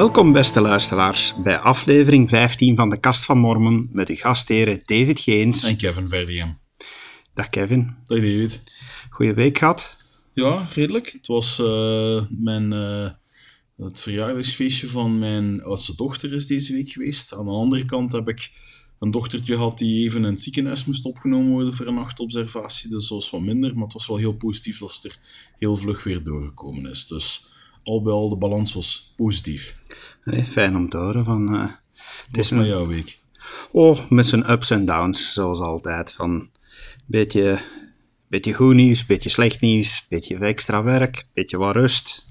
Welkom, beste luisteraars, bij aflevering 15 van de Kast van Mormon met uw gastheren David Geens. En Kevin Verdiem. Dag Kevin. Dag David. Goeie week gehad? Ja, redelijk. Het was uh, mijn, uh, het verjaardagsfeestje van mijn oudste dochter is deze week geweest. Aan de andere kant heb ik een dochtertje gehad die even in het ziekenhuis moest opgenomen worden voor een nachtobservatie. Dus dat was wat minder, maar het was wel heel positief dat ze er heel vlug weer doorgekomen is. Dus al bij al, de balans was positief. Fijn om te horen. Van, uh, het is maar jouw week. Oh, met zijn ups en downs, zoals altijd. Van beetje, beetje goed nieuws, beetje slecht nieuws, beetje extra werk, beetje wat rust.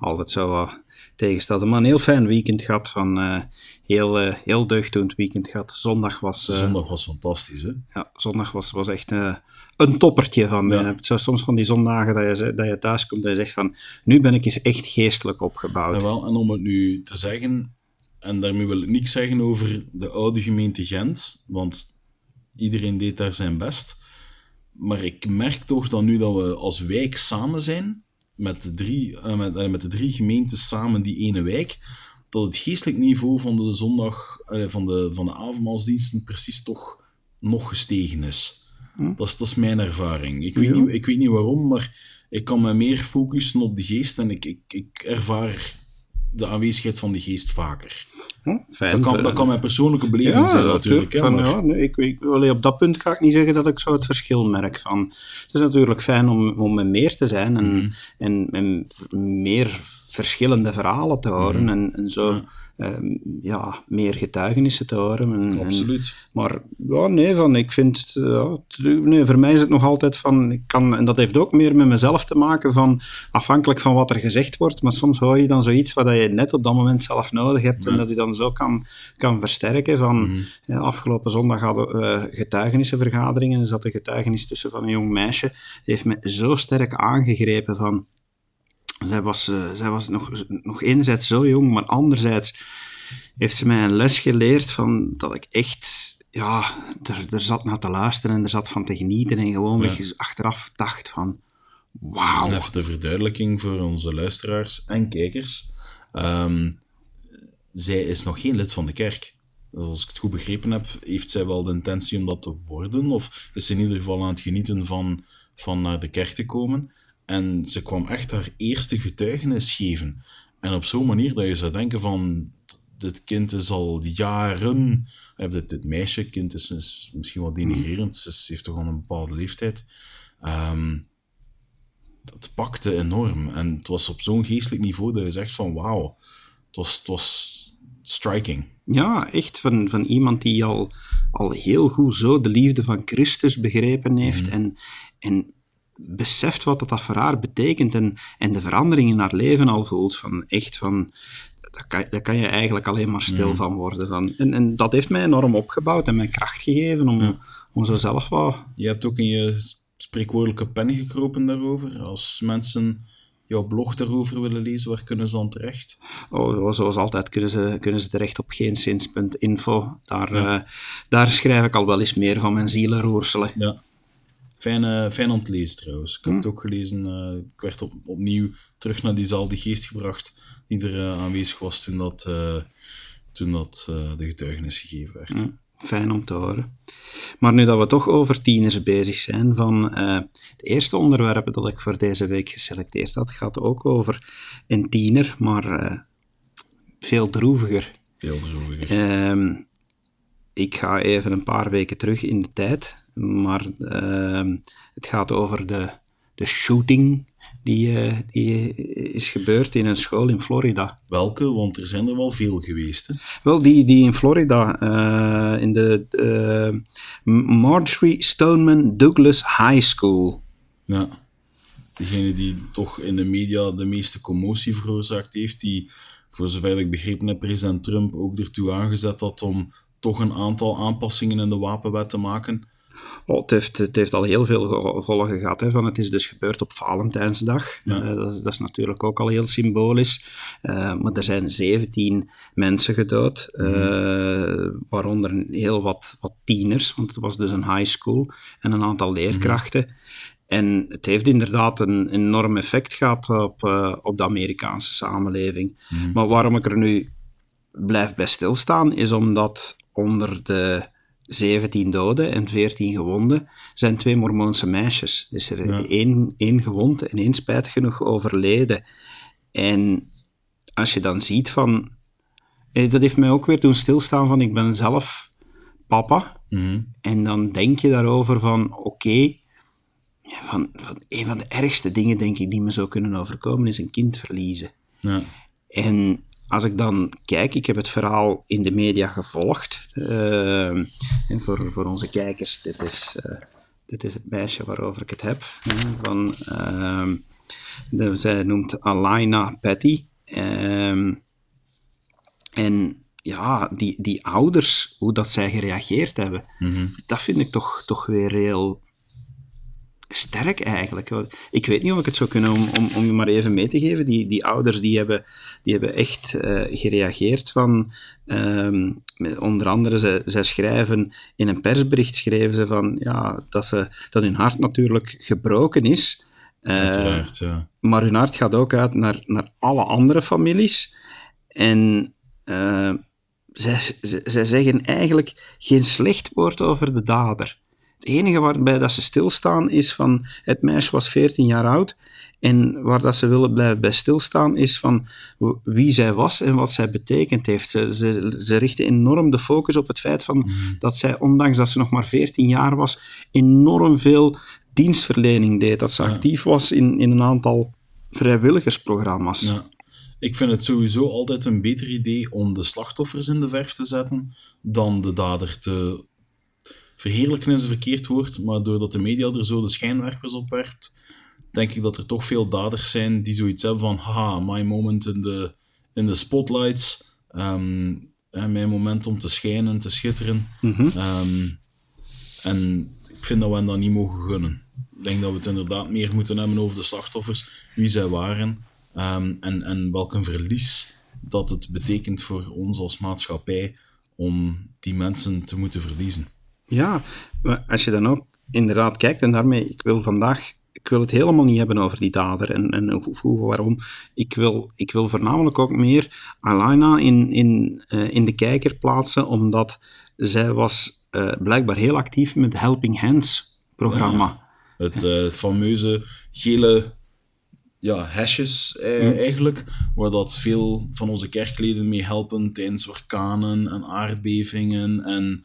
Altijd zo wat tegenstellen. Maar een heel fijn weekend gehad. Van, uh, heel, uh, heel deugddoend weekend gehad. Zondag was... zondag was fantastisch, hè? Ja, zondag was, was echt een toppertje. Van, ja. Hebt zo soms van die zondagen dat je, dat je thuis komt en je zegt van, nu ben ik eens echt geestelijk opgebouwd. Ja, wel, en om het nu te zeggen, en daarmee wil ik niks zeggen over de oude gemeente Gent, want iedereen deed daar zijn best. Maar ik merk toch dat nu dat we als wijk samen zijn, met de drie, uh, met, uh, met de drie gemeentes samen die ene wijk, dat het geestelijk niveau van de zondag, van de, van de avondmaalsdiensten precies toch nog gestegen is. Hm? Dat, is, dat is mijn ervaring. Ik weet, niet, ik weet niet waarom, maar ik kan me meer focussen op de geest en ik, ik, ik ervaar de aanwezigheid van de geest vaker. Hm, fijn. Dat, kan, dat kan mijn persoonlijke beleving ja, zijn, natuurlijk. Hè, van, maar... ja, nee, ik, ik, op dat punt ga ik niet zeggen dat ik zo het verschil merk. Van, het is natuurlijk fijn om, om met meer te zijn en, mm. en, en, meer verschillende verhalen te horen. Mm. En, en zo. Ja Ehm, ja, meer getuigenissen te horen. En, Absoluut. maar ja, nee, van, ik vind, ja, nee, voor mij is het nog altijd van, ik kan, en dat heeft ook meer met mezelf te maken, van, afhankelijk van wat er gezegd wordt, maar soms hoor je dan zoiets wat je net op dat moment zelf nodig hebt en dat je dan zo kan, kan versterken. Van, mm ja, afgelopen zondag hadden we uh, getuigenissenvergaderingen, en er zat een getuigenis tussen van een jong meisje, die heeft me zo sterk aangegrepen van, zij was, uh, zij was nog, nog enerzijds zo jong, maar anderzijds heeft ze mij een les geleerd van dat ik echt ja, er, er zat naar te luisteren en er zat van te genieten en gewoon ja. achteraf dacht van wauw. En even de verduidelijking voor onze luisteraars en kijkers. Um, zij is nog geen lid van de kerk. Als ik het goed begrepen heb, heeft zij wel de intentie om dat te worden? Of is ze in ieder geval aan het genieten van, van naar de kerk te komen? En ze kwam echt haar eerste getuigenis geven. En op zo'n manier dat je zou denken van... Dit kind is al jaren... Of dit, dit meisje, kind is, is misschien wel denigrerend. Ze heeft toch al een bepaalde leeftijd. Um, dat pakte enorm. En het was op zo'n geestelijk niveau dat je zegt van... Wauw, het was, het was striking. Ja, echt van, van iemand die al, al heel goed zo de liefde van Christus begrepen heeft. Mm. En, en beseft wat dat voor haar betekent en, en de verandering in haar leven al voelt. Van echt van, daar kan, daar kan je eigenlijk alleen maar stil mm. van worden. Van. En, en dat heeft mij enorm opgebouwd en mij kracht gegeven om, ja. om zo zelf wat... Je hebt ook in je spreekwoordelijke pen gekropen daarover. Als mensen jouw blog daarover willen lezen, waar kunnen ze dan terecht? Oh, zoals altijd kunnen ze, kunnen ze terecht op geenzins.info. Daar, ja. uh, daar schrijf ik al wel eens meer van mijn zielenroerselen. Ja. Fijn, fijn om te lezen trouwens. Ik heb het ook gelezen. Uh, ik werd op, opnieuw terug naar diezelfde geest gebracht die er uh, aanwezig was toen dat, uh, toen dat de getuigenis gegeven werd. Mm, fijn om te horen. Maar nu dat we toch over tieners bezig zijn, van het eerste onderwerp dat ik voor deze week geselecteerd had, gaat ook over een tiener, maar veel droeviger. Veel droeviger. Ehm, ik ga even een paar weken terug in de tijd, maar uh, het gaat over de, de shooting die, uh, die is gebeurd in een school in Florida. Welke? Want er zijn er wel veel geweest. Hè? Wel, die, die in Florida, uh, in de Marjorie Stoneman Douglas High School. Ja, degene die toch in de media de meeste commotie veroorzaakt heeft, die voor zover ik begrepen heb, president Trump ook ertoe aangezet had om toch een aantal aanpassingen in de wapenwet te maken? Oh, het, heeft, het heeft al heel veel gevolgen gehad. Hè, van het is dus gebeurd op Valentijnsdag. Ja. Uh, dat, dat, is natuurlijk ook al heel symbolisch. Uh, maar er zijn 17 mensen gedood, uh, waaronder heel wat, wat tieners, want het was dus een high school, en een aantal leerkrachten. En het heeft inderdaad een enorm effect gehad op, uh, op de Amerikaanse samenleving. Mhm. Maar waarom ik er nu blijf bij stilstaan, is omdat onder de 17 doden en 14 gewonden zijn twee Mormoonse meisjes. Dus er Ja. één, één gewond en één spijtig genoeg overleden. En als je dan ziet van... eh, Dat heeft mij ook weer doen stilstaan van ik ben zelf papa. Mhm. En dan denk je daarover van, oké, van, van een van de ergste dingen, denk ik, die me zou kunnen overkomen, is een kind verliezen. Ja. En als ik dan kijk, ik heb het verhaal in de media gevolgd. eh, en voor, voor onze kijkers, dit is, eh, dit is het meisje waarover ik het heb. van, ehm, de, zij noemt Alaina Patty. Ehm, en ja, die, die ouders, hoe dat zij gereageerd hebben, Mhm. dat vind ik toch, toch weer heel sterk eigenlijk. Ik weet niet of ik het zou kunnen om, om, om je maar even mee te geven. Die, die ouders die hebben, die hebben echt eh, gereageerd van... ehm, onder andere, ze, zij schrijven in een persbericht schreven ze van ja, dat, ze, dat hun hart natuurlijk gebroken is. Uiteraard, ja. maar hun hart gaat ook uit naar, naar alle andere families. En eh, zij, zij, zij zeggen eigenlijk geen slecht woord over de dader. Het enige waarbij dat ze stilstaan is van het meisje was 14 jaar oud. En waar dat ze willen blijven bij stilstaan is van wie zij was en wat zij betekend heeft. Ze, ze, ze richten enorm de focus op het feit van dat zij, ondanks dat ze nog maar 14 jaar was, enorm veel dienstverlening deed. Dat ze actief was in, in een aantal vrijwilligersprogramma's. Ja. Ik vind het sowieso altijd een beter idee om de slachtoffers in de verf te zetten dan de dader te verheerlijken is een verkeerd woord, maar doordat de media er zo de schijnwerpers op werpt, denk ik dat er toch veel daders zijn die zoiets hebben van haha, my moment in de, in de spotlights, ehm, mijn moment om te schijnen, te schitteren. Ehm, en ik vind dat we hen dat niet mogen gunnen. Ik denk dat we het inderdaad meer moeten hebben over de slachtoffers, wie zij waren ehm, en, en welk een verlies dat het betekent voor ons als maatschappij om die mensen te moeten verliezen. Ja, maar als je dan ook inderdaad kijkt, en daarmee, ik wil vandaag, ik wil het helemaal niet hebben over die dader en, en hoe, hoe, waarom. Ik wil, ik wil voornamelijk ook meer Alaina in, in, eh, in de kijker plaatsen, omdat zij was eh, blijkbaar heel actief met het Helping Hands programma. Het eh, fameuze gele ja, hesjes eh, eigenlijk, waar dat veel van onze kerkleden mee helpen tijdens orkanen en aardbevingen. En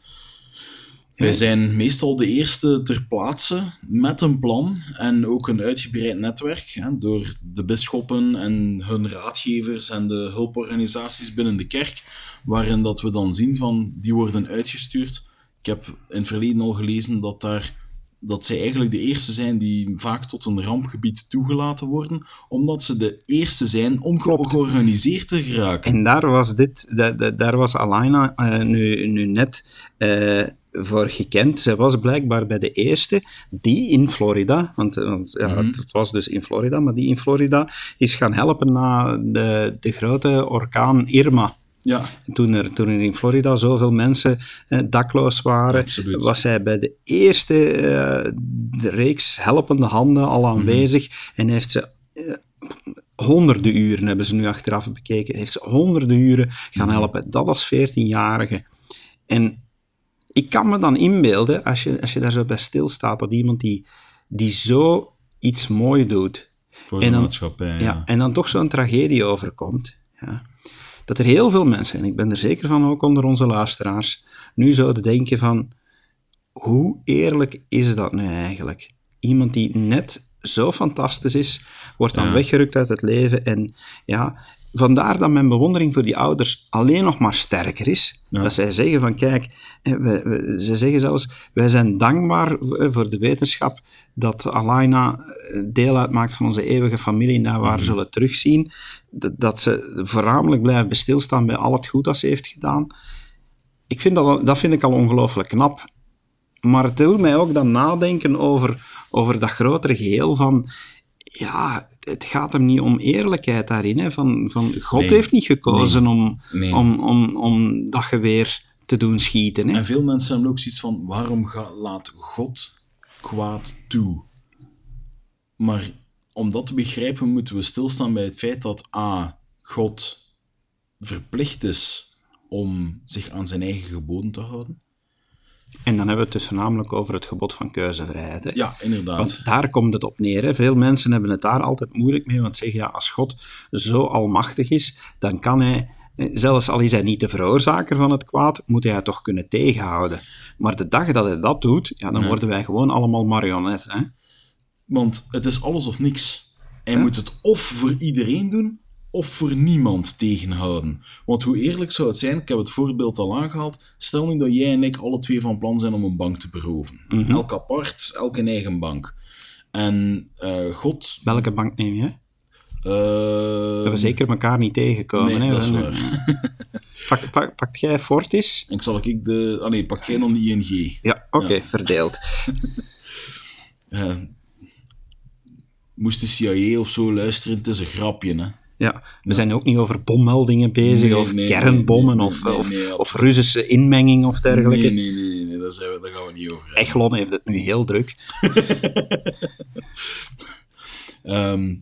wij zijn meestal de eerste ter plaatse met een plan en ook een uitgebreid netwerk hè, door de bisschoppen en hun raadgevers en de hulporganisaties binnen de kerk, waarin dat we dan zien van die worden uitgestuurd. Ik heb in het verleden al gelezen dat daar dat zij eigenlijk de eerste zijn die vaak tot een rampgebied toegelaten worden, omdat ze de eerste zijn om georganiseerd te geraken. En daar was, dit, da- da- daar was Alaina eh, nu, nu net eh, voor gekend. Zij was blijkbaar bij de eerste die in Florida, want, eh, want ja, het, het was dus in Florida, maar die in Florida is gaan helpen na de, de grote orkaan Irma. Ja, Toen er, toen er in Florida zoveel mensen eh, dakloos waren, Absoluut. was zij bij de eerste eh, de reeks helpende handen al aanwezig en heeft ze eh, honderden uren, hebben ze nu achteraf bekeken, heeft ze honderden uren gaan helpen. Dat als 14-jarige. En ik kan me dan inbeelden, als je, als je daar zo bij stilstaat, dat iemand die, die zo iets mooi doet, voor En de dan- maatschappij. ja. Ja. en dan toch zo'n tragedie overkomt. Ja. Dat er heel veel mensen, en ik ben er zeker van ook onder onze luisteraars, nu zouden denken van, hoe eerlijk is dat nu eigenlijk? Iemand die net zo fantastisch is, wordt dan Ja. weggerukt uit het leven. En ja, vandaar dat mijn bewondering voor die ouders alleen nog maar sterker is. Ja. Dat zij zeggen van, kijk, we, we- ze zeggen zelfs, wij zijn dankbaar eh, voor de wetenschap dat Alaina eh, deel uitmaakt van onze eeuwige familie en dat we haar zullen terugzien. Dat, dat ze voornamelijk blijven bij stilstaan bij al het goed dat ze heeft gedaan. Ik vind dat, dat vind ik al ongelooflijk knap. Maar het doet mij ook dan nadenken over, over dat grotere geheel van... Ja, het gaat hem niet om eerlijkheid daarin. Hè? Van, van God Nee. heeft niet gekozen om, Nee. om, om, om dat geweer te doen schieten. Hè? En veel mensen hebben ook zoiets van, waarom ga, laat God kwaad toe? Maar om dat te begrijpen moeten we stilstaan bij het feit dat A. God verplicht is om zich aan zijn eigen geboden te houden. En dan hebben we het dus voornamelijk over het gebod van keuzevrijheid. Hè? Ja, inderdaad. Want daar komt het op neer. Hè? Veel mensen hebben het daar altijd moeilijk mee, want zeggen ja, als God zo almachtig is, dan kan hij, eh, zelfs al is hij niet de veroorzaker van het kwaad, moet hij het toch kunnen tegenhouden. Maar de dag dat hij dat doet, ja, dan Nee. worden wij gewoon allemaal marionetten. Hè? Want het is alles of niks. Hij moet het of voor iedereen doen, of voor niemand tegenhouden. Want hoe eerlijk zou het zijn, ik heb het voorbeeld al aangehaald, stel nu dat jij en ik alle twee van plan zijn om een bank te beroven. Elk apart, elk een eigen bank. En eh, God... Welke bank neem je? hè? eh, Dat we zeker elkaar niet tegenkomen. nee, hè? dat is We- waar. Pak, pak, pakt jij Fortis? En zal ik de... Ah nee, pak jij dan die ING. Ja, oké, verdeeld. Eh, moest de CIA of zo luisteren, het is een grapje, hè. Ja, we zijn ook niet over bommeldingen bezig, Nee, of nee, kernbommen, nee, of, of, Russische inmenging of dergelijke. Nee, nee, nee, nee, daar, zijn we, daar gaan we niet over. Echelon heeft het nu heel druk. Ehm,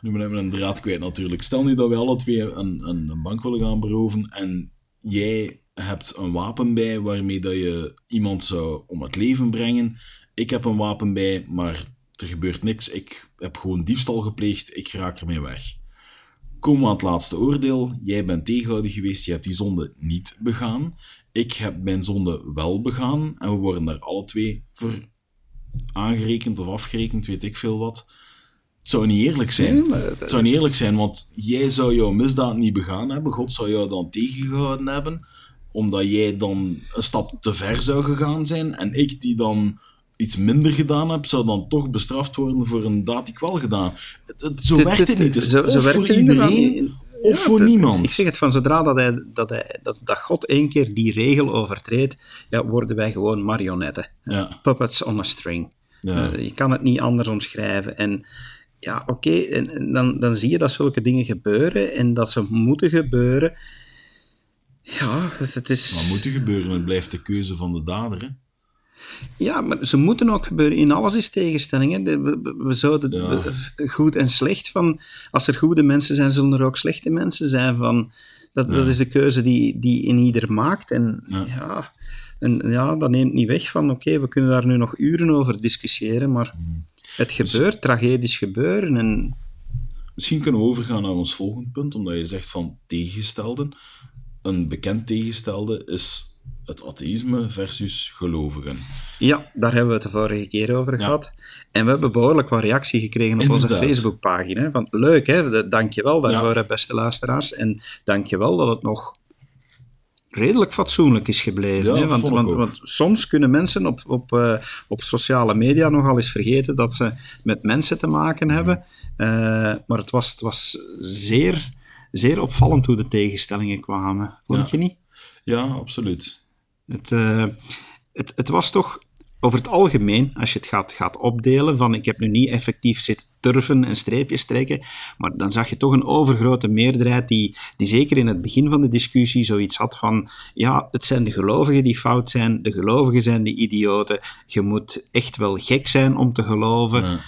nu ben ik een draad kwijt natuurlijk. Stel nu dat we alle twee een, een, een bank willen gaan beroven en jij hebt een wapen bij waarmee dat je iemand zou om het leven brengen. Ik heb een wapen bij, maar er gebeurt niks. Ik heb gewoon diefstal gepleegd. Ik raak ermee weg. Komen we aan het laatste oordeel. Jij bent tegenhouden geweest. Je hebt die zonde niet begaan. Ik heb mijn zonde wel begaan. En we worden daar alle twee voor aangerekend of afgerekend, weet ik veel wat. Het zou niet eerlijk zijn. Het zou niet eerlijk zijn, want jij zou jouw misdaad niet begaan hebben. God zou jou dan tegengehouden hebben, omdat jij dan een stap te ver zou gegaan zijn. En ik, die dan iets minder gedaan heb, zou dan toch bestraft worden voor een daad die ik wel gedaan heb. Zo werkt het niet. Zo- werkt voor iedereen, of Ja, voor niemand. Ik zeg het van zodra dat, hij, dat, hij, dat, dat God één keer die regel overtreedt, ja, worden wij gewoon marionetten. Ja. Puppets on a string. Ja. Eh, je kan het niet anders omschrijven. En ja, oké, en, en dan, dan zie je dat zulke dingen gebeuren en dat ze moeten gebeuren. Ja, het is... Wat moet er gebeuren? Het blijft de keuze van de dader. Hè? Ja, maar ze moeten ook gebeuren. In alles is tegenstelling. Hè. We, zouden Ja. we- goed en slecht van. Als er goede mensen zijn, zullen er ook slechte mensen zijn. Van, dat, dat is de keuze die, die in ieder maakt. En Ja. ja, en, ja dat neemt niet weg van. Oké, we kunnen daar nu nog uren over discussiëren, maar Mm. het gebeurt, tragedisch gebeuren. En Misschien kunnen we overgaan naar ons volgende punt, omdat je zegt van tegenstelden. Een bekend tegengestelde is het atheïsme versus gelovigen. ja, daar hebben we het de vorige keer over gehad. En we hebben behoorlijk wat reactie gekregen op onze. Facebookpagina. Van, leuk, hè? Dankjewel daarvoor, Ja. beste luisteraars. En dankjewel dat het nog redelijk fatsoenlijk is gebleven. Ja, hè? Want, want, want soms kunnen mensen op, op, eh, op sociale media nogal eens vergeten dat ze met mensen te maken hebben. Eh, maar het was, het was zeer, zeer opvallend hoe de tegenstellingen kwamen. Vond je niet? Ja, absoluut. Het, eh, het, het was toch over het algemeen, als je het gaat, gaat opdelen, van ik heb nu niet effectief zitten turven en streepjes trekken, maar dan zag je toch een overgrote meerderheid die, die zeker in het begin van de discussie zoiets had van ja, het zijn de gelovigen die fout zijn, de gelovigen zijn de idioten, je moet echt wel gek zijn om te geloven. Ja.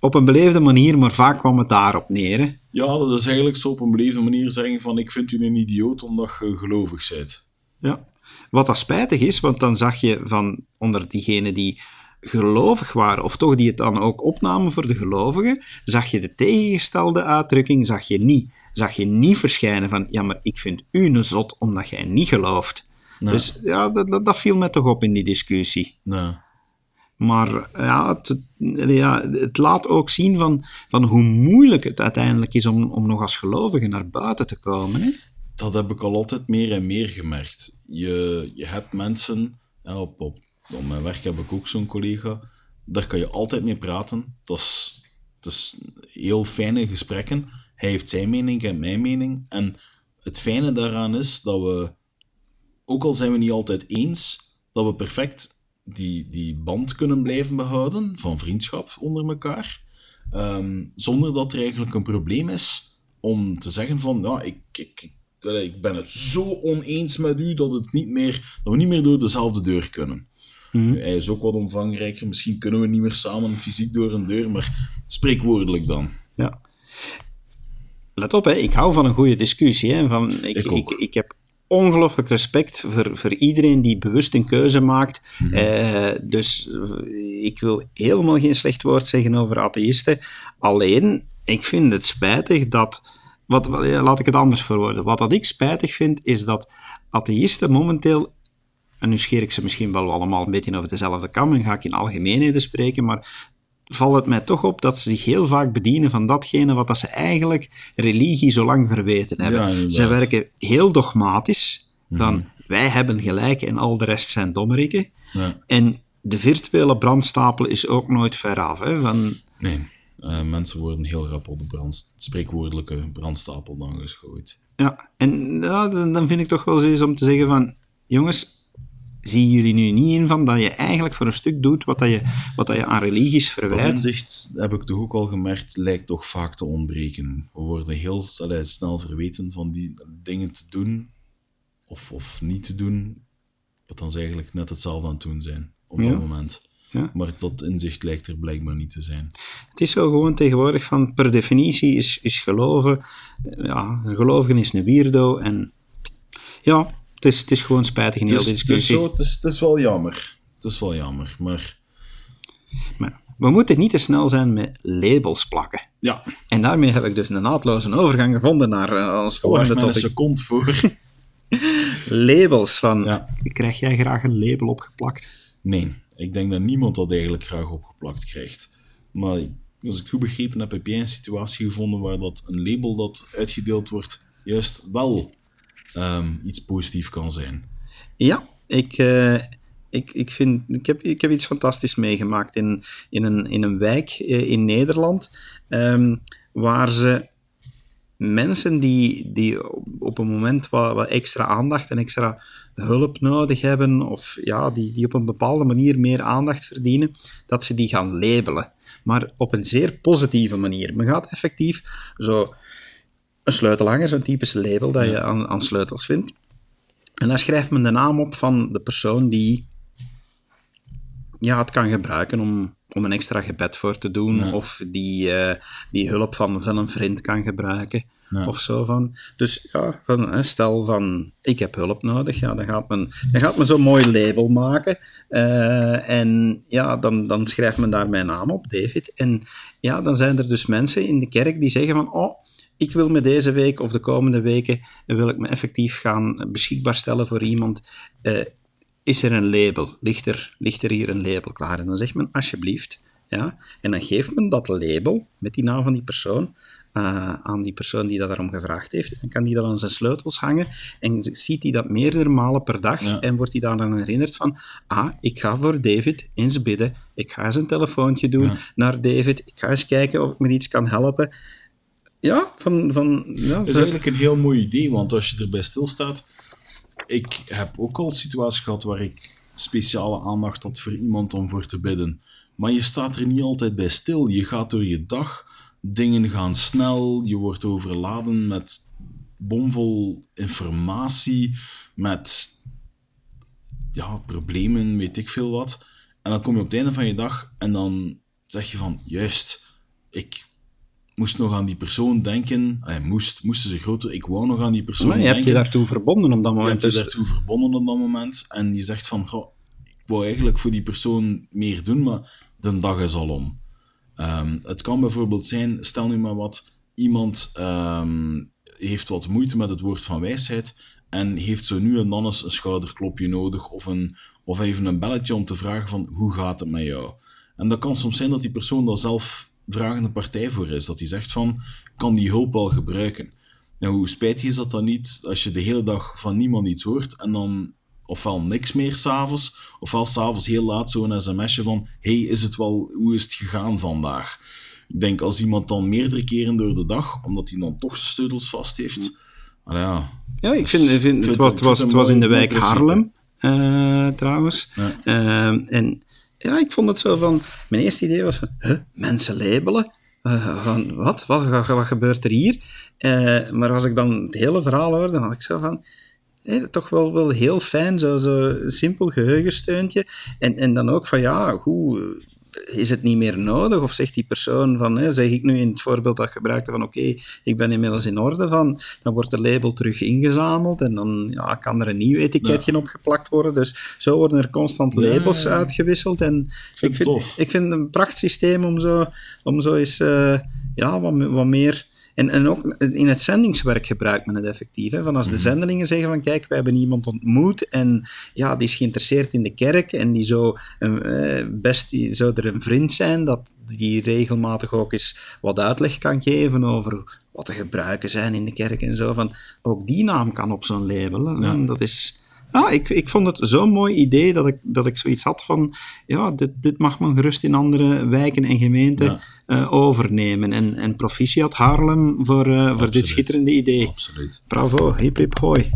Op een beleefde manier, maar vaak kwam het daarop neer. Hè? Ja, dat is eigenlijk zo op een beleefde manier zeggen van ik vind u een idioot omdat je gelovig bent. Ja. Wat dat spijtig is, want dan zag je van onder diegenen die gelovig waren, of toch die het dan ook opnamen voor de gelovigen, zag je de tegengestelde uitdrukking, zag je niet. Zag je niet verschijnen van, ja, maar ik vind u een zot omdat jij niet gelooft. Nee. Dus ja, dat, dat, dat viel mij toch op in die discussie. Nee. Maar ja, het, ja, het laat ook zien van, van hoe moeilijk het uiteindelijk is om, om nog als gelovige naar buiten te komen. Hè? Dat heb ik al altijd meer en meer gemerkt. Je, je hebt mensen, op, op, op mijn werk heb ik ook zo'n collega, daar kan je altijd mee praten. Dat is, dat is heel fijne gesprekken. Hij heeft zijn mening, ik heb mijn mening. En het fijne daaraan is dat we, ook al zijn we niet altijd eens, dat we perfect die, die band kunnen blijven behouden van vriendschap onder elkaar. Ehm, zonder dat er eigenlijk een probleem is om te zeggen van, ja, ik, ik, ik, ik ben het zo oneens met u dat, het niet meer, dat we niet meer door dezelfde deur kunnen. Nu, Hij is ook wat omvangrijker, misschien kunnen we niet meer samen fysiek door een deur, maar Spreekwoordelijk dan. Ja. Let op, hè. ik hou van een goede discussie. Hè. Van, ik, ik, ik heb ongelooflijk respect voor, voor iedereen die bewust een keuze maakt. Mhm. Eh, dus eh, ik wil helemaal geen slecht woord zeggen over atheïsten. Alleen, ik vind het spijtig dat... Wat, laat ik het anders verwoorden. Wat dat ik spijtig vind, is dat atheïsten momenteel... En nu scheer ik ze misschien wel allemaal een beetje over dezelfde kam en ga ik in algemeenheden spreken, maar valt het mij toch op dat ze zich heel vaak bedienen van datgene wat dat ze eigenlijk religie zo lang verweten hebben. Ja, ze werken heel dogmatisch, van Mhm. wij hebben gelijk en al de rest zijn dommerikken. Ja. En de virtuele brandstapel is ook nooit veraf. Hè, van, Nee, eh, mensen worden heel rap op de brand, spreekwoordelijke brandstapel dan gegooid. ja, en ja, dan, vind ik toch wel zoiets om te zeggen van, jongens, zien jullie nu niet in van dat je eigenlijk voor een stuk doet wat, dat je, wat dat je aan religies Dat verwijt? inzicht, heb ik toch ook al gemerkt, lijkt toch vaak te ontbreken. We worden heel allee, snel verweten van die dingen te doen, of, of niet te doen, wat dan ze eigenlijk net hetzelfde aan het doen zijn op Ja. dat moment. Ja. Maar dat inzicht lijkt er blijkbaar niet te zijn. Het is zo gewoon tegenwoordig van, per definitie is, is geloven, ja, een gelovigen is een weirdo en ja, het is, het is gewoon spijtig in heel is, de het, is discussie. zo, het, is, het is wel jammer. Het is wel jammer, maar Maar we moeten niet te snel zijn met labels plakken. ja, En daarmee heb ik dus een naadloze overgang gevonden naar eh, ons waar volgende men een topic. seconde voor. Labels van, Ja. krijg jij graag een label opgeplakt? Nee, ik denk dat niemand dat eigenlijk graag opgeplakt krijgt. Maar als ik goed begrepen heb, heb jij een situatie gevonden waar dat een label dat uitgedeeld wordt, juist wel ehm, iets positiefs kan zijn. Ja, ik, eh, ik, ik, vind, ik, heb, ik heb iets fantastisch meegemaakt in, in, een, in een wijk eh, in Nederland, ehm, waar ze mensen die, die op een moment wat, wat extra aandacht en extra hulp nodig hebben, of ja, die, die op een bepaalde manier meer aandacht verdienen, dat ze die gaan labelen. Maar op een zeer positieve manier. Men gaat effectief zo een sleutelhanger, zo'n typische label dat je aan, aan sleutels vindt. En daar schrijft men de naam op van de persoon die ja, het kan gebruiken om, om een extra gebed voor te doen, Ja. of die, eh, die hulp van, van een vriend kan gebruiken, Of zo van. Dus ja, van, stel van, ik heb hulp nodig, ja, dan gaat men, dan gaat men zo'n mooi label maken, eh, en ja, dan, dan schrijft men daar mijn naam op, David, en ja, dan zijn er dus mensen in de kerk die zeggen van, oh, ik wil me deze week of de komende weken wil ik me effectief gaan beschikbaar stellen voor iemand. Eh, is er een label? Ligt er, ligt er hier een label klaar? En dan zegt men alsjeblieft. Ja? En dan geeft men dat label met die naam van die persoon eh, aan die persoon die dat daarom gevraagd heeft. En kan die dat aan zijn sleutels hangen en ziet hij dat meerdere malen per dag Ja. en wordt hij daar dan herinnerd van ah, ik ga voor David eens bidden, ik ga eens een telefoontje doen Ja. naar David, ik ga eens kijken of ik met iets kan helpen. Ja, van... van ja, Dat is eigenlijk een heel mooi idee, want als je erbij stilstaat... Ik heb ook al situaties gehad waar ik speciale aandacht had voor iemand om voor te bidden. Maar je staat er niet altijd bij stil. Je gaat door je dag, dingen gaan snel, je wordt overladen met bomvol informatie, met ja, problemen, weet ik veel wat. En dan kom je op het einde van je dag en dan zeg je van, juist, ik moest nog aan die persoon denken. Hij moest, moesten ze groter, ik wou nog aan die persoon maar je hebt je daartoe verbonden op dat Je moment. hebt je dus- daartoe verbonden op dat moment. En je zegt van, goh, ik wou eigenlijk voor die persoon meer doen, maar de dag is al om. Ehm, het kan bijvoorbeeld zijn, stel nu maar wat, iemand ehm, heeft wat moeite met het woord van wijsheid en heeft zo nu en dan eens een schouderklopje nodig of, een, of even een belletje om te vragen van, hoe gaat het met jou? En dat kan soms zijn dat die persoon daar zelf vragende partij voor is. Dat hij zegt van, kan die hulp wel gebruiken. Nou, hoe spijtig is dat dan niet als je de hele dag van niemand iets hoort en dan ofwel niks meer s'avonds, ofwel s'avonds heel laat zo'n sms'je van hey, is het wel, hoe is het gegaan vandaag? Ik denk als iemand dan meerdere keren door de dag, omdat hij dan toch zijn sleutels vast heeft, nou ja, Ja, ik vind, ik vind, het, was, het- was, het was in de wijk. Haarlem, eh, trouwens. Ja. Eh, en ja, ik vond het zo van... Mijn eerste idee was van, huh, mensen labelen? Eh, van, wat? Wat, wat? wat gebeurt er hier? Eh, maar als ik dan het hele verhaal hoorde, dan had ik zo van... toch wel, wel heel fijn, zo, zo simpel geheugensteuntje. En, en dan ook van, ja, goed... is het niet meer nodig? Of zegt die persoon van, hè, zeg ik nu in het voorbeeld dat ik gebruikte van oké, ik ben inmiddels in orde van, dan wordt de label terug ingezameld en dan ja, kan er een nieuw etiketje op geplakt worden. Dus zo worden er constant labels uitgewisseld. En vind ik, vind, tof. ik vind het een prachtsysteem om zo, om zo eens eh, ja, wat meer... En, en ook in het zendingswerk gebruikt men het effectief. Hè? Van als de Mhm. zendelingen zeggen van kijk, we hebben iemand ontmoet en ja, die is geïnteresseerd in de kerk en die zou een, eh, best die, zou er een vriend zijn dat die regelmatig ook eens wat uitleg kan geven over wat de gebruiken zijn in de kerk en zo. Van, ook die naam kan op zo'n label. Ja. Dat is... Ja, ik, ik vond het zo'n mooi idee dat ik, dat ik zoiets had van, ja, dit, dit mag men gerust in andere wijken en gemeenten Ja. eh, overnemen. En, en proficiat Haarlem voor, eh, voor dit schitterende idee. Absoluut. Bravo, hip hip hoi.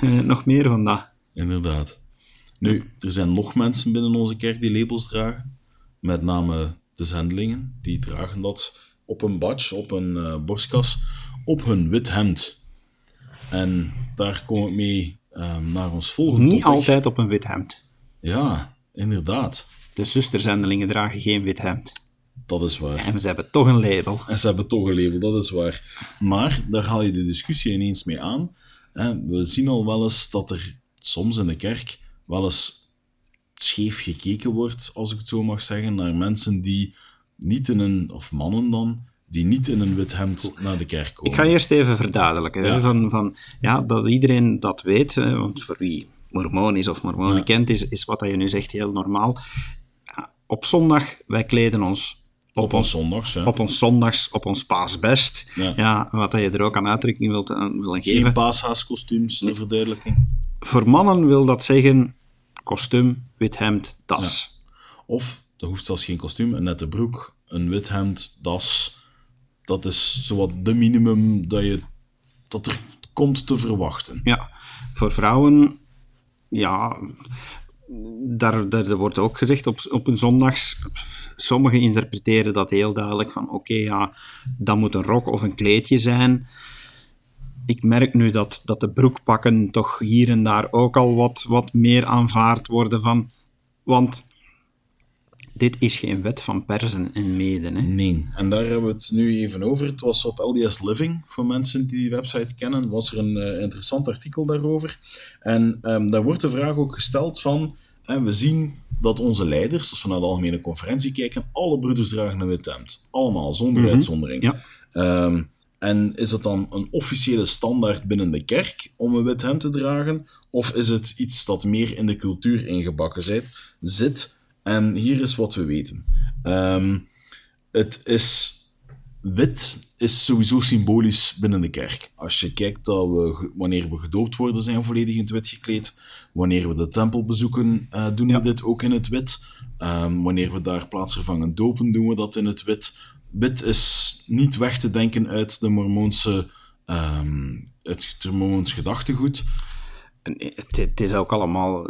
Eh, nog meer van dat. Inderdaad. Nu, er zijn nog mensen binnen onze kerk die labels dragen. Met name de zendelingen. Die dragen dat op een badge, op een borstkas, op hun wit hemd. En daar kom ik mee eh, naar ons volgende Niet topic. altijd op een wit hemd. Ja, inderdaad. De zusterzendelingen dragen geen wit hemd. Dat is waar. En ze hebben toch een label. En ze hebben toch een label, dat is waar. Maar daar haal je de discussie ineens mee aan. We zien al wel eens dat er soms in de kerk wel eens scheef gekeken wordt, als ik het zo mag zeggen, naar mensen die niet in een, of mannen dan, die niet in een wit hemd naar de kerk komen. Ik ga eerst even verduidelijken. Ja. Van, van, ja, dat iedereen dat weet, hè, want voor wie mormoon is of mormonen Ja. kent, is, is wat je nu zegt heel normaal. Ja, op zondag, wij kleden ons op, Op ons zondags, op ons zondags, op ons paasbest. Ja. Ja. wat je er ook aan uitdrukking wilt willen Geen geven. paashaaskostuums, de verduidelijking. Voor mannen wil dat zeggen kostuum, wit hemd, das. Of, dat hoeft zelfs geen kostuum, een nette broek, een wit hemd, das. Dat is zowat de minimum dat, je, dat er komt te verwachten. Ja, voor vrouwen, ja, daar, daar wordt ook gezegd op, op een zondags. Sommigen interpreteren dat heel duidelijk van oké, ja, dat moet een rok of een kleedje zijn. Ik merk nu dat, dat de broekpakken toch hier en daar ook al wat, wat meer aanvaard worden van. Want dit is geen wet van persen en meden. Hè. Nee, en daar hebben we het nu even over. Het was op LDS Living, voor mensen die die website kennen, was er een eh, interessant artikel daarover. En ehm, daar wordt de vraag ook gesteld van, hè, we zien dat onze leiders, als we naar de algemene conferentie kijken, alle broeders dragen een wit hemd. Allemaal, zonder uitzondering. Ja. Ehm, en is het dan een officiële standaard binnen de kerk om een wit hemd te dragen? Of is het iets dat meer in de cultuur ingebakken zit? En hier is wat we weten. Ehm, het is... Wit is sowieso symbolisch binnen de kerk. Als je kijkt dat we, wanneer we gedoopt worden, zijn we volledig in het wit gekleed. Wanneer we de tempel bezoeken, eh, doen Ja. we dit ook in het wit. Ehm, wanneer we daar plaatsvervangend dopen, doen we dat in het wit. Wit is niet weg te denken uit de Mormoonse, ehm het Mormoons gedachtegoed. En Het, het is ook allemaal,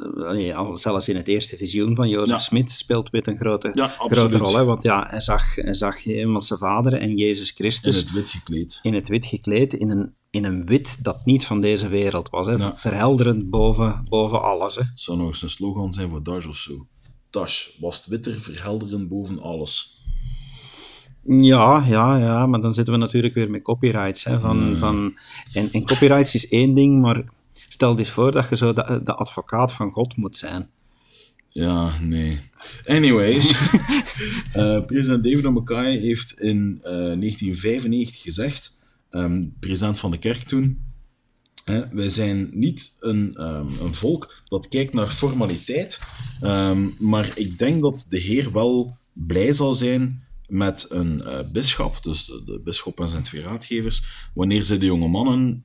zelfs in het eerste visioen van Jozef Ja. Smit speelt wit een grote, Ja, grote rol. Hè? Want ja, hij zag, hij zag Hemelse Vader en Jezus In Christus het wit gekleed. in het wit gekleed, in een, in een wit dat niet van deze wereld was. Hè? Ja. Verhelderend boven, boven alles. Hè? Het zou nog eens een slogan zijn voor Dash of zo. Dash, was het witter, verhelderend boven alles. Ja, ja, ja, maar dan zitten we natuurlijk weer met copyrights. Hè? Van, van, en, en copyrights is één ding, maar stel eens voor dat je zo de, de advocaat van God moet zijn. Ja, nee. Anyways, eh, president David Mackay heeft in eh, 1995 gezegd, ehm, president van de kerk toen, hè, wij zijn niet een, ehm, een volk dat kijkt naar formaliteit, ehm, maar ik denk dat de Heer wel blij zal zijn met een eh bisschop, dus de, de bisschop en zijn twee raadgevers, wanneer zij de jonge mannen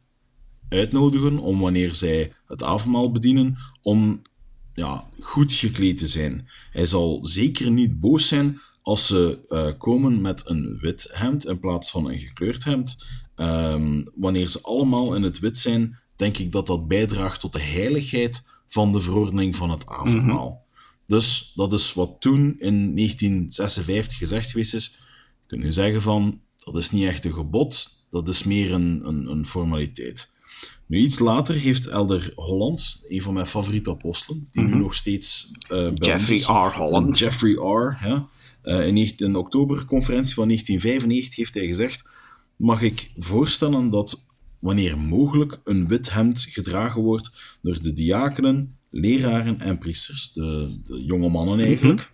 uitnodigen om wanneer zij het avondmaal bedienen, om ja, goed gekleed te zijn. Hij zal zeker niet boos zijn als ze eh, komen met een wit hemd in plaats van een gekleurd hemd. Ehm, wanneer ze allemaal in het wit zijn, denk ik dat dat bijdraagt tot de heiligheid van de verordening van het avondmaal. Dus dat is wat toen in 1956 gezegd geweest is. Je kunt nu zeggen van, dat is niet echt een gebod, dat is meer een, een, een formaliteit. Nu, iets later heeft Elder Holland, een van mijn favoriete apostelen, die nu nog steeds eh bij ons Jeffrey R. Holland. Jeffrey R. Ja, Uh, in een oktoberconferentie van 1995 heeft hij gezegd: Mag ik voorstellen dat wanneer mogelijk een wit hemd gedragen wordt door de diakenen, leraren en priesters, de, de jonge mannen eigenlijk,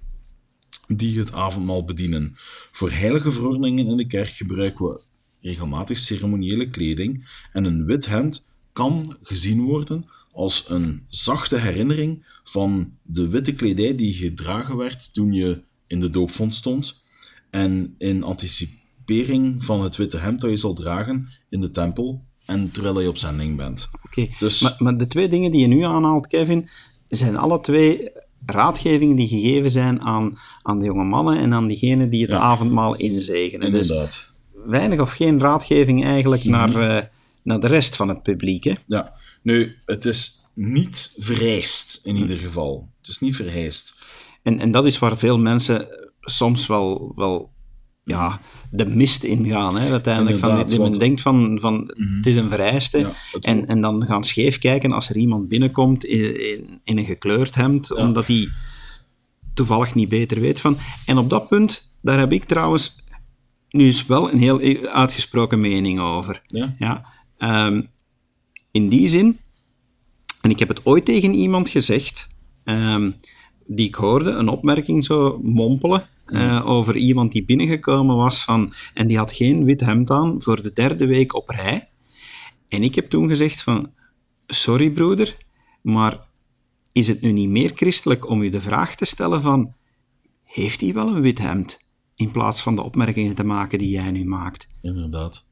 die het avondmaal bedienen. Voor heilige verordeningen in de kerk gebruiken we regelmatig ceremoniële kleding en een wit hemd kan gezien worden als een zachte herinnering van de witte kledij die gedragen werd toen je in de doopvond stond en in anticipering van het witte hemd dat je zal dragen in de tempel en terwijl je op zending bent. Oké, dus... maar, maar de twee dingen die je nu aanhaalt, Kevin, zijn alle twee raadgevingen die gegeven zijn aan, aan de jonge mannen en aan diegenen die het avondmaal inzegenen. Dus Inderdaad. Dus weinig of geen raadgeving eigenlijk naar, uh, naar de rest van het publiek. Hè? Ja, nu, het is niet vereist in ieder geval. Het is niet vereist. En, en dat is waar veel mensen soms wel, wel ja, de mist ingaan. Hè, uiteindelijk van, men denkt van, van mhm. het is een vereiste. en, en dan gaan scheef kijken als er iemand binnenkomt in, in, een gekleurd hemd, omdat hij toevallig niet beter weet van. En op dat punt, daar heb ik trouwens nu eens wel een heel uitgesproken mening over. Ja. ja ehm, in die zin, en ik heb het ooit tegen iemand gezegd, ehm, die ik hoorde, een opmerking zo mompelen, uh, over iemand die binnengekomen was van, en die had geen wit hemd aan voor de derde week op rij. En ik heb toen gezegd van, sorry broeder, maar is het nu niet meer christelijk om u de vraag te stellen van, heeft hij wel een wit hemd? In plaats van de opmerkingen te maken die jij nu maakt. Inderdaad.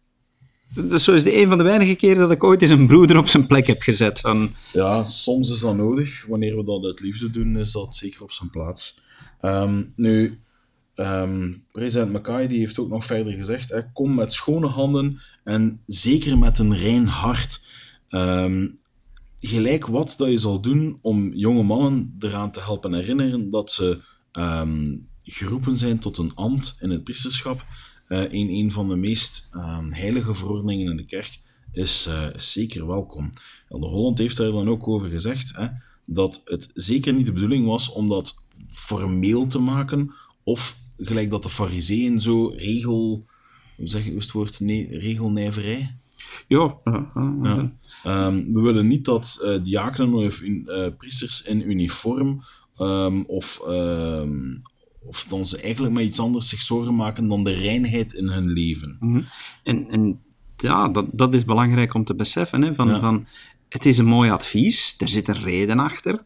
Dus zo is de een van de weinige keren dat ik ooit eens een broeder op zijn plek heb gezet. Van... Ja, soms is dat nodig. Wanneer we dat uit liefde doen, is dat zeker op zijn plaats. Um, nu, Um, president Mackay die heeft ook nog verder gezegd: hè, kom met schone handen en zeker met een rein hart. Um, gelijk wat dat je zal doen om jonge mannen eraan te helpen herinneren dat ze um, geroepen zijn tot een ambt in het priesterschap. Uh, in een van de meest heilige verordeningen in de kerk is, uh, zeker welkom. de Holland heeft daar dan ook over gezegd hè, dat het zeker niet de bedoeling was om dat formeel te maken of gelijk dat de fariseeën zo regel... Hoe zeg je het woord? Nee, regelnijverij? Ja. ja. Um, we willen niet dat uh, diakenen of uh, priesters in uniform um, of, um, of dan ze eigenlijk met iets anders zich zorgen maken dan de reinheid in hun leven. Mm -hmm. En, en ja, dat, dat is belangrijk om te beseffen. Hè, van, ja. van, het is een mooi advies, er zit een reden achter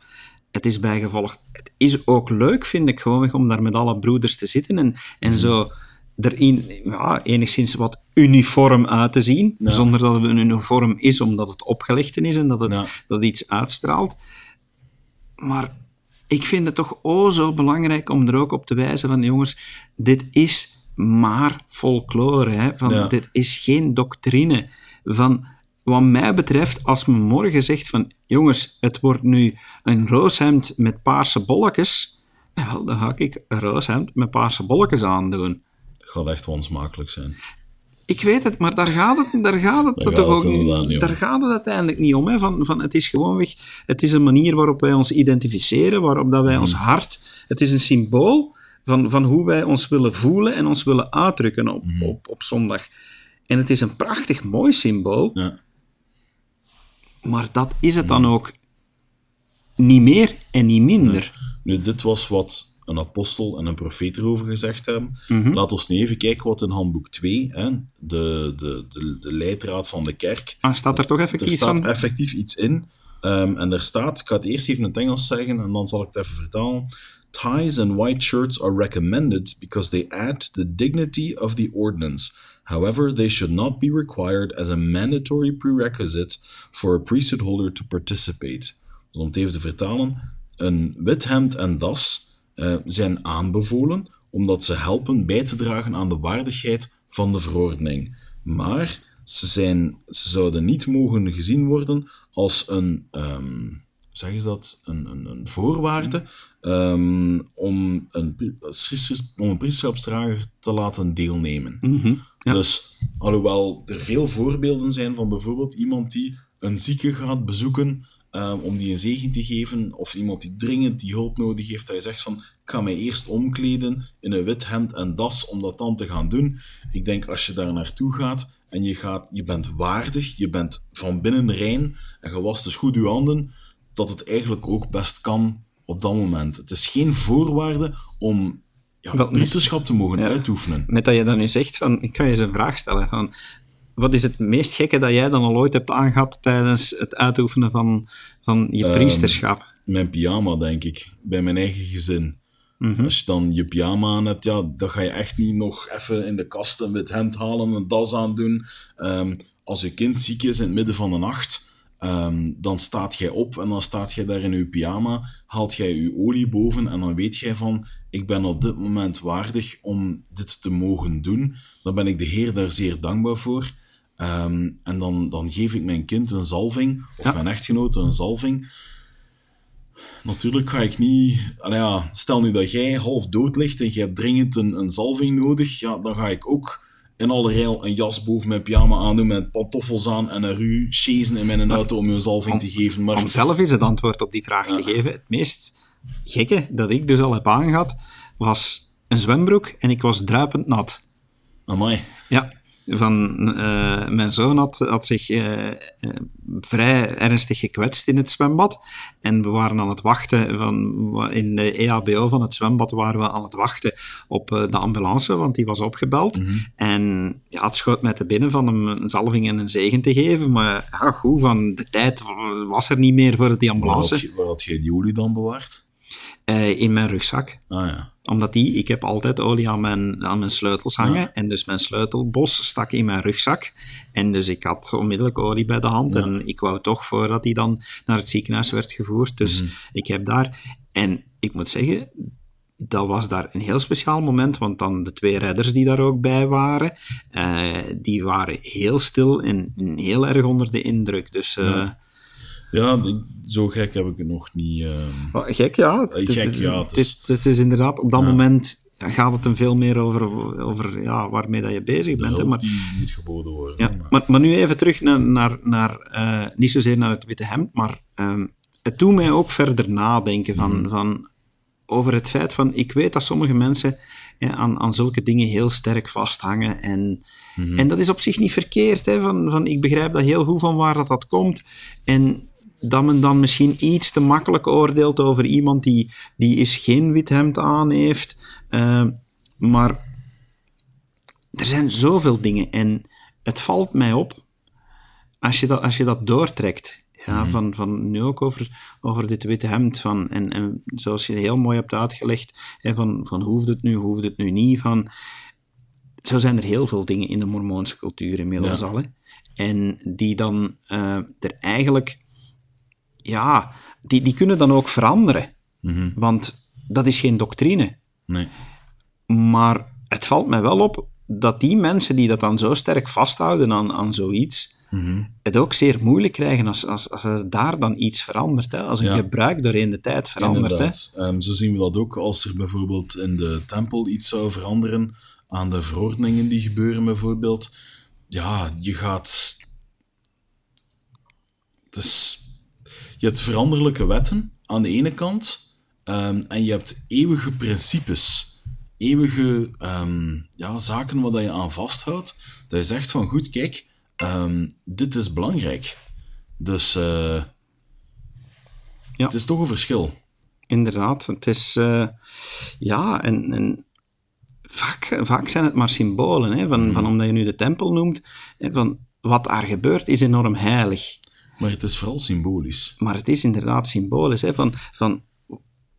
het is bijgevolg, het is ook leuk, vind ik gewoon, om daar met alle broeders te zitten en, en mhm. zo erin ja, enigszins wat uniform uit te zien, zonder dat het een uniform is, omdat het opgelegd is en dat het dat iets uitstraalt. Maar ik vind het toch o zo belangrijk om er ook op te wijzen van, jongens, dit is maar folklore, hè, van, dit is geen doctrine. Van, wat mij betreft, als men morgen zegt van jongens, het wordt nu een rooshemd met paarse bolletjes, wel, dan ga ik een rooshemd met paarse bolletjes aandoen. Dat gaat echt onsmakelijk zijn. Ik weet het, maar daar gaat het, daar gaat het, daar toch ook niet, daar gaat het uiteindelijk niet om. Hè. Van, van, het is gewoonweg, het is een manier waarop wij ons identificeren, waarop dat wij mhm. ons hart, het is een symbool van, van hoe wij ons willen voelen en ons willen uitdrukken op, mhm. op, op zondag. En het is een prachtig mooi symbool. Ja. Maar dat is het dan hmm. ook niet meer en niet minder. Nu, dit was wat een apostel en een profeet erover gezegd hebben. Mm Laat ons nu even kijken wat in handboek 2, hè, de, de, de, de leidraad van de kerk... Ah, staat er toch effectief iets Er staat effectief iets in. Um, en er staat, ik ga het eerst even in het Engels zeggen en dan zal ik het even vertalen. Ties and white shirts are recommended because they add to the dignity of the ordinance. However, they should not be required as a mandatory prerequisite for a priesthood holder to participate. Dus om het even te vertalen, een wit hemd en das uh, zijn aanbevolen omdat ze helpen bij te dragen aan de waardigheid van de verordening. Maar ze, zijn, ze zouden niet mogen gezien worden als een, um, zeg dat, een, een, een voorwaarde um, om, een, om een priesterschapsdrager te laten deelnemen. Mm -hmm. Dus alhoewel er veel voorbeelden zijn van bijvoorbeeld iemand die een zieke gaat bezoeken ehm, om die een zegen te geven, of iemand die dringend die hulp nodig heeft, dat je zegt van, ik ga mij eerst omkleden in een wit hemd en das om dat dan te gaan doen. Ik denk, als je daar naartoe gaat en je, gaat, je bent waardig, je bent van binnen rein en je wast dus goed je handen, dat het eigenlijk ook best kan op dat moment. Het is geen voorwaarde om ja, Wel, priesterschap te mogen Ja. uitoefenen. Met dat je dan nu zegt, van, ik ga je eens een vraag stellen. Van, wat is het meest gekke dat jij dan al ooit hebt aangehad tijdens het uitoefenen van, van je Ehm, priesterschap? Mijn pyjama, denk ik, bij mijn eigen gezin. Mhm. Als je dan je pyjama aan hebt, ja, dan ga je echt niet nog even in de kast een wit hemd halen, een das aandoen. Ehm als je kind ziek is in het midden van de nacht, ehm, dan staat jij op en dan staat jij daar in je pyjama, haalt jij je olie boven en dan weet jij van, ik ben op dit moment waardig om dit te mogen doen. Dan ben ik de Heer daar zeer dankbaar voor. Ehm, en dan, dan geef ik mijn kind een zalving, of Ja. mijn echtgenote een zalving. Natuurlijk ga ik niet... Ja, stel nu dat jij half dood ligt en je hebt dringend een, een zalving nodig, ja, dan ga ik ook in alle rijl een jas boven mijn pyjama aandoen met pantoffels aan en naar u chasen in mijn auto om je een zalving te geven. Maar Om zelf eens het antwoord op die vraag te geven. Het meest gekke dat ik dus al heb aangehad, was een zwembroek en ik was druipend nat. amai, van, eh, mijn zoon had, had zich eh, eh, vrij ernstig gekwetst in het zwembad. En we waren aan het wachten, van, in de EHBO van het zwembad waren we aan het wachten op de ambulance, want die was opgebeld. En ja, het schoot mij te binnen van hem een zalving en een zegen te geven. Maar ja, goed, van de tijd was er niet meer voor die waar had, ambulance. je, waar had jij die olie dan bewaard? In mijn rugzak Ah ja. Omdat die, ik heb altijd olie aan mijn, aan mijn sleutels hangen. En dus mijn sleutelbos stak in mijn rugzak. En dus ik had onmiddellijk olie bij de hand. En ik wou toch voordat hij dan naar het ziekenhuis werd gevoerd. Dus ik heb daar... En ik moet zeggen, dat was daar een heel speciaal moment. Want dan de twee redders die daar ook bij waren, eh, die waren heel stil en heel erg onder de indruk. Dus... eh, Ja, die- zo gek heb ik het nog niet... ehm. Wel, Gek, ja. Eh, gek, ja, het Het is- het is inderdaad, op dat moment ja, gaat het hem veel meer over, over ja, waarmee dat je bezig bent. hè, maar, die moet geboden worden. ja, maar- maar, maar nu even terug naar, naar, naar eh, niet zozeer naar het witte hemd, maar ehm, het doet mij ook verder nadenken van, Mhm. van, over het feit van, ik weet dat sommige mensen aan, aan zulke dingen heel sterk vasthangen en, Mhm. en dat is op zich niet verkeerd. Hè, van, van, ik begrijp dat heel goed van waar dat, dat komt en dat men dan misschien iets te makkelijk oordeelt over iemand die, die eens geen wit hemd aan heeft. Eh, maar er zijn zoveel dingen en het valt mij op als je dat, als je dat doortrekt. Ja, van, van nu ook over, over dit witte hemd. Van, en, en zoals je heel mooi hebt uitgelegd, hè, van, van hoeft het nu, hoeft het nu niet. Van, zo zijn er heel veel dingen in de Mormoonse cultuur inmiddels Ja. al. Hè. En die dan eh, er eigenlijk, ja, die, die kunnen dan ook veranderen. Mhm. Want dat is geen doctrine. Nee. Maar het valt mij wel op dat die mensen die dat dan zo sterk vasthouden aan, aan zoiets, Mhm. het ook zeer moeilijk krijgen als, als, als er daar dan iets verandert. Hè? Als een Ja. gebruik doorheen de tijd verandert. Hè? Ehm, zo zien we dat ook als er bijvoorbeeld in de tempel iets zou veranderen aan de verordeningen die gebeuren bijvoorbeeld. Ja, je gaat... Het is... Je hebt veranderlijke wetten aan de ene kant ehm, en je hebt eeuwige principes. Eeuwige ehm, ja, zaken waar dat je aan vasthoudt. Dat je zegt van goed, kijk, ehm, dit is belangrijk. Dus eh, Ja. het is toch een verschil. Inderdaad, het is... eh, ja, en, en vaak, vaak zijn het maar symbolen. Hè? Van, van omdat je nu de tempel noemt, hè, van wat daar gebeurt is enorm heilig. Maar het is vooral symbolisch. Maar het is inderdaad symbolisch. Hè? Van, van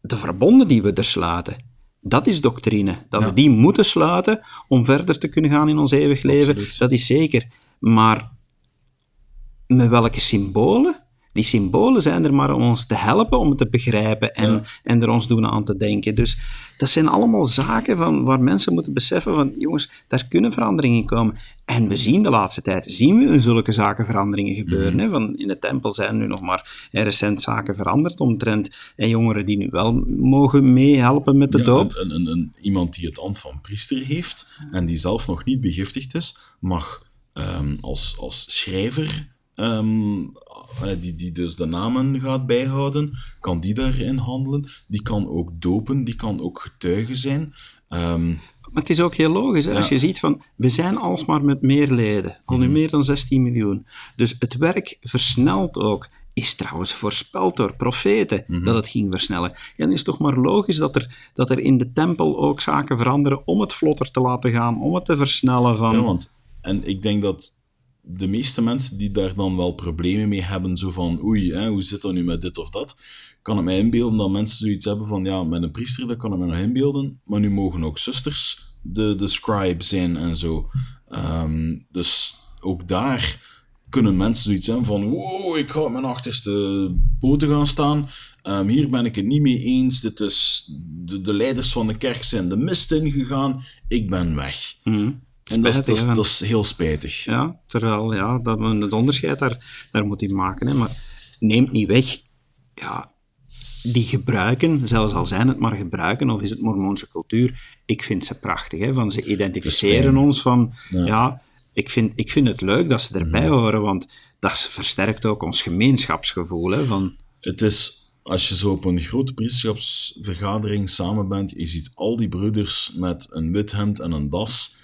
de verbonden die we er sluiten. Dat is doctrine. Dat Ja. we die moeten sluiten om verder te kunnen gaan in ons eeuwig leven. Absoluut. Dat is zeker. Maar met welke symbolen? Die symbolen zijn er maar om ons te helpen, om het te begrijpen en, Ja. en er ons doen aan te denken. Dus dat zijn allemaal zaken van, waar mensen moeten beseffen van, jongens, daar kunnen veranderingen in komen. En we zien de laatste tijd, zien we in zulke zaken veranderingen gebeuren. Mhm. hè? Van, in de tempel zijn nu nog maar hè, recent zaken veranderd omtrent en jongeren die nu wel mogen meehelpen met de Ja, doop. een, een, een, iemand die het ambt van priester heeft en die zelf nog niet begiftigd is, mag ehm, als, als schrijver ehm, eh, die, die dus de namen gaat bijhouden, kan die daarin handelen. Die kan ook dopen, die kan ook getuige zijn. Ehm, Maar het is ook heel logisch, hè? als je ziet van, we zijn alsmaar met meer leden, al nu meer dan 16 miljoen. Dus het werk versnelt ook. Is trouwens voorspeld door profeten dat het ging versnellen. En het is toch maar logisch dat er, dat er in de tempel ook zaken veranderen om het vlotter te laten gaan, om het te versnellen. Van... Ja, want, en ik denk dat de meeste mensen die daar dan wel problemen mee hebben, zo van oei, hè, hoe zit dat nu met dit of dat, kan ik mij inbeelden dat mensen zoiets hebben van ja, met een priester, dat kan ik me nog inbeelden, maar nu mogen ook zusters de, de scribe zijn en zo. Ehm, dus ook daar kunnen mensen zoiets hebben van wow, ik ga op mijn achterste poten gaan staan. Ehm, hier ben ik het niet mee eens. Dit is, de, de leiders van de kerk zijn de mist ingegaan. Ik ben weg. En dat is, Spijtig, dat, is, hè? dat is heel spijtig. Ja, terwijl, ja, dat we het onderscheid daar, daar moet in maken. Hè. Maar neemt niet weg, ja, die gebruiken, zelfs al zijn het maar gebruiken, of is het mormoonse cultuur, ik vind ze prachtig. Hè, van ze identificeren ons van, ja, ik, vind, ik vind het leuk dat ze erbij horen, want dat versterkt ook ons gemeenschapsgevoel. Hè, van, Het is, als je zo op een grote priesterschapsvergadering samen bent, je ziet al die broeders met een wit hemd en een das,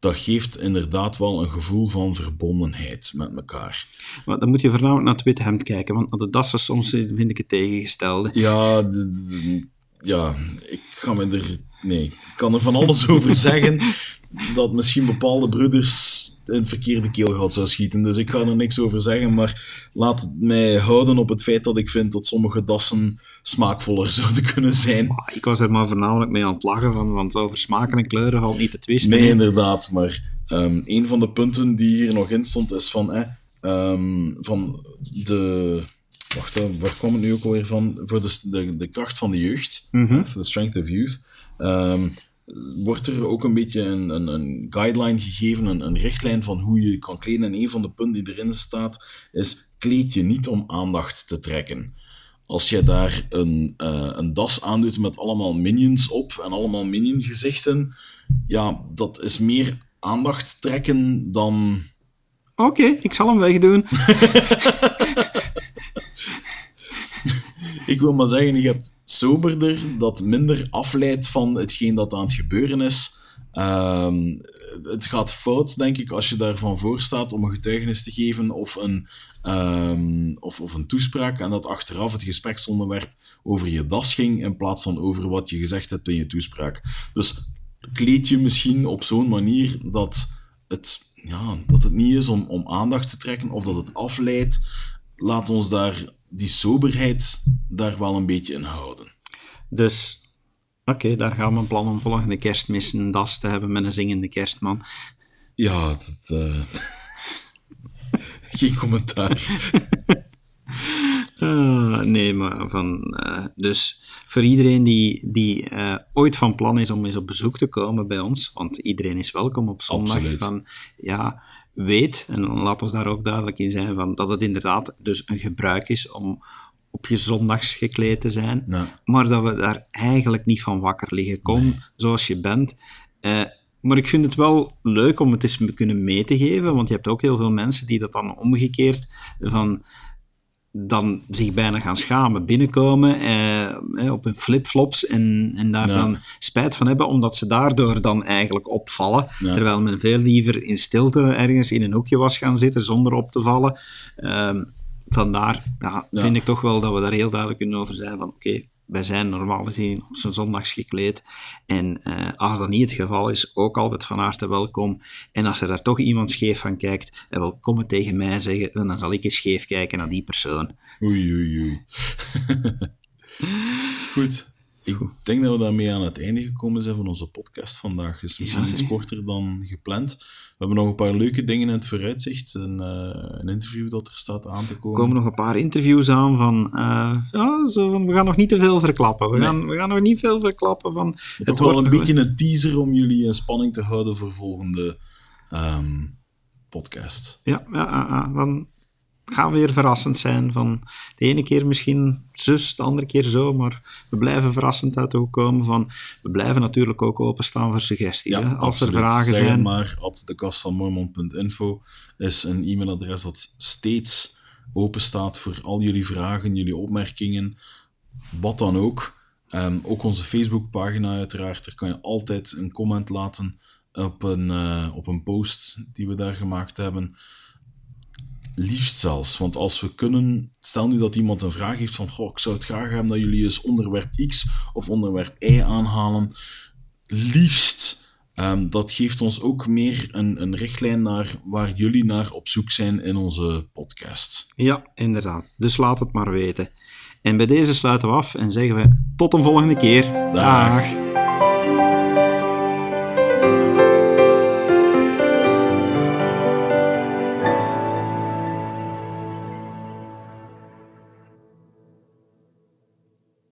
dat geeft inderdaad wel een gevoel van verbondenheid met elkaar. maar dan moet je voornamelijk naar het witte hemd kijken, want de dassen soms vind ik het tegengestelde. Ja, de- de- ja, ik ga me er... Nee, ik kan er van alles over zeggen dat misschien bepaalde broeders in het verkeerde keelgat zou schieten. Dus ik ga er niks over zeggen, maar laat mij houden op het feit dat ik vind dat sommige dassen smaakvoller zouden kunnen zijn. Maar Ik was er maar voornamelijk mee aan het lachen, van, want over smaken en kleuren valt niet te twisten. Nee, inderdaad, maar ehm, een van de punten die hier nog in stond is van, eh, van de... Wacht, waar kwam het nu ook alweer van? Voor de, de, de kracht van de jeugd, eh, voor de strength of youth, ehm, wordt er ook een beetje een, een, een guideline gegeven, een, een richtlijn van hoe je kan kleden. En een van de punten die erin staat is, kleed je niet om aandacht te trekken. Als je daar een, eh, een das aandoet met allemaal minions op en allemaal minion gezichten, ja, dat is meer aandacht trekken dan... Oké, ik zal hem wegdoen. Ik wil maar zeggen, je hebt soberder dat minder afleidt van hetgeen dat aan het gebeuren is. Ehm, het gaat fout, denk ik, als je daarvan voor staat om een getuigenis te geven of een, ehm, of, of een toespraak en dat achteraf het gespreksonderwerp over je das ging in plaats van over wat je gezegd hebt in je toespraak. Dus kleed je misschien op zo'n manier dat het, ja, dat het niet is om, om aandacht te trekken of dat het afleidt. Laat ons daar die soberheid daar wel een beetje in houden. Dus, oké, daar gaan we een plan om volgende kerstmis een das te hebben met een zingende kerstman. Ja, dat, eh, geen commentaar. Ah, nee, maar van... eh, dus voor iedereen die, die eh, ooit van plan is om eens op bezoek te komen bij ons, want iedereen is welkom op zondag, Absoluut. van, ja, weet, en laat ons daar ook duidelijk in zijn, van, dat het inderdaad dus een gebruik is om op je zondags gekleed te zijn, maar dat we daar eigenlijk niet van wakker liggen. Kom zoals je bent. Eh, maar ik vind het wel leuk om het eens kunnen mee te geven, want je hebt ook heel veel mensen die dat dan omgekeerd van dan zich bijna gaan schamen, binnenkomen eh, op hun flipflops en, en daar Ja. dan spijt van hebben, omdat ze daardoor dan eigenlijk opvallen. Ja. Terwijl men veel liever in stilte ergens in een hoekje was gaan zitten zonder op te vallen. Ehm, vandaar ja, Ja. vind ik toch wel dat we daar heel duidelijk kunnen over zijn van oké, wij zijn normaal gezien op zijn zondags gekleed. En eh, als dat niet het geval is, ook altijd van harte welkom. En als er daar toch iemand scheef van kijkt, en wel kom het tegen mij zeggen, dan zal ik eens scheef kijken naar die persoon. Oei, oei, oei. Goed. Ik denk dat we daarmee aan het einde gekomen zijn van onze podcast vandaag. Het is misschien Ja, iets zeg. korter dan gepland. We hebben nog een paar leuke dingen in het vooruitzicht. Een, eh, een interview dat er staat aan te Er komen. komen nog een paar interviews aan van, eh, ja, zo van we gaan nog niet te veel verklappen. We, Nee. gaan, we gaan nog niet veel verklappen van... Het toch wel een beetje een teaser om jullie in spanning te houden voor volgende ehm, podcast. Ja, ja, ja, ja, van, gaat weer verrassend zijn. Van de ene keer misschien zus, de andere keer zo, maar we blijven verrassend uit de hoek komen. Van, we blijven natuurlijk ook openstaan voor suggesties. hè? Als er vragen zeg zijn. maar, at dekastvanmormon.info is een e-mailadres dat steeds open staat voor al jullie vragen, jullie opmerkingen, wat dan ook. Ehm, ook onze Facebookpagina uiteraard, daar kan je altijd een comment laten op een, eh, op een post die we daar gemaakt hebben. Liefst zelfs, want als we kunnen, stel nu dat iemand een vraag heeft van, goh, ik zou het graag hebben dat jullie eens onderwerp X of onderwerp Y aanhalen. Liefst. Ehm, dat geeft ons ook meer een, een richtlijn naar waar jullie naar op zoek zijn in onze podcast. Ja, inderdaad. Dus laat het maar weten. En bij deze sluiten we af en zeggen we tot een volgende keer. Dag.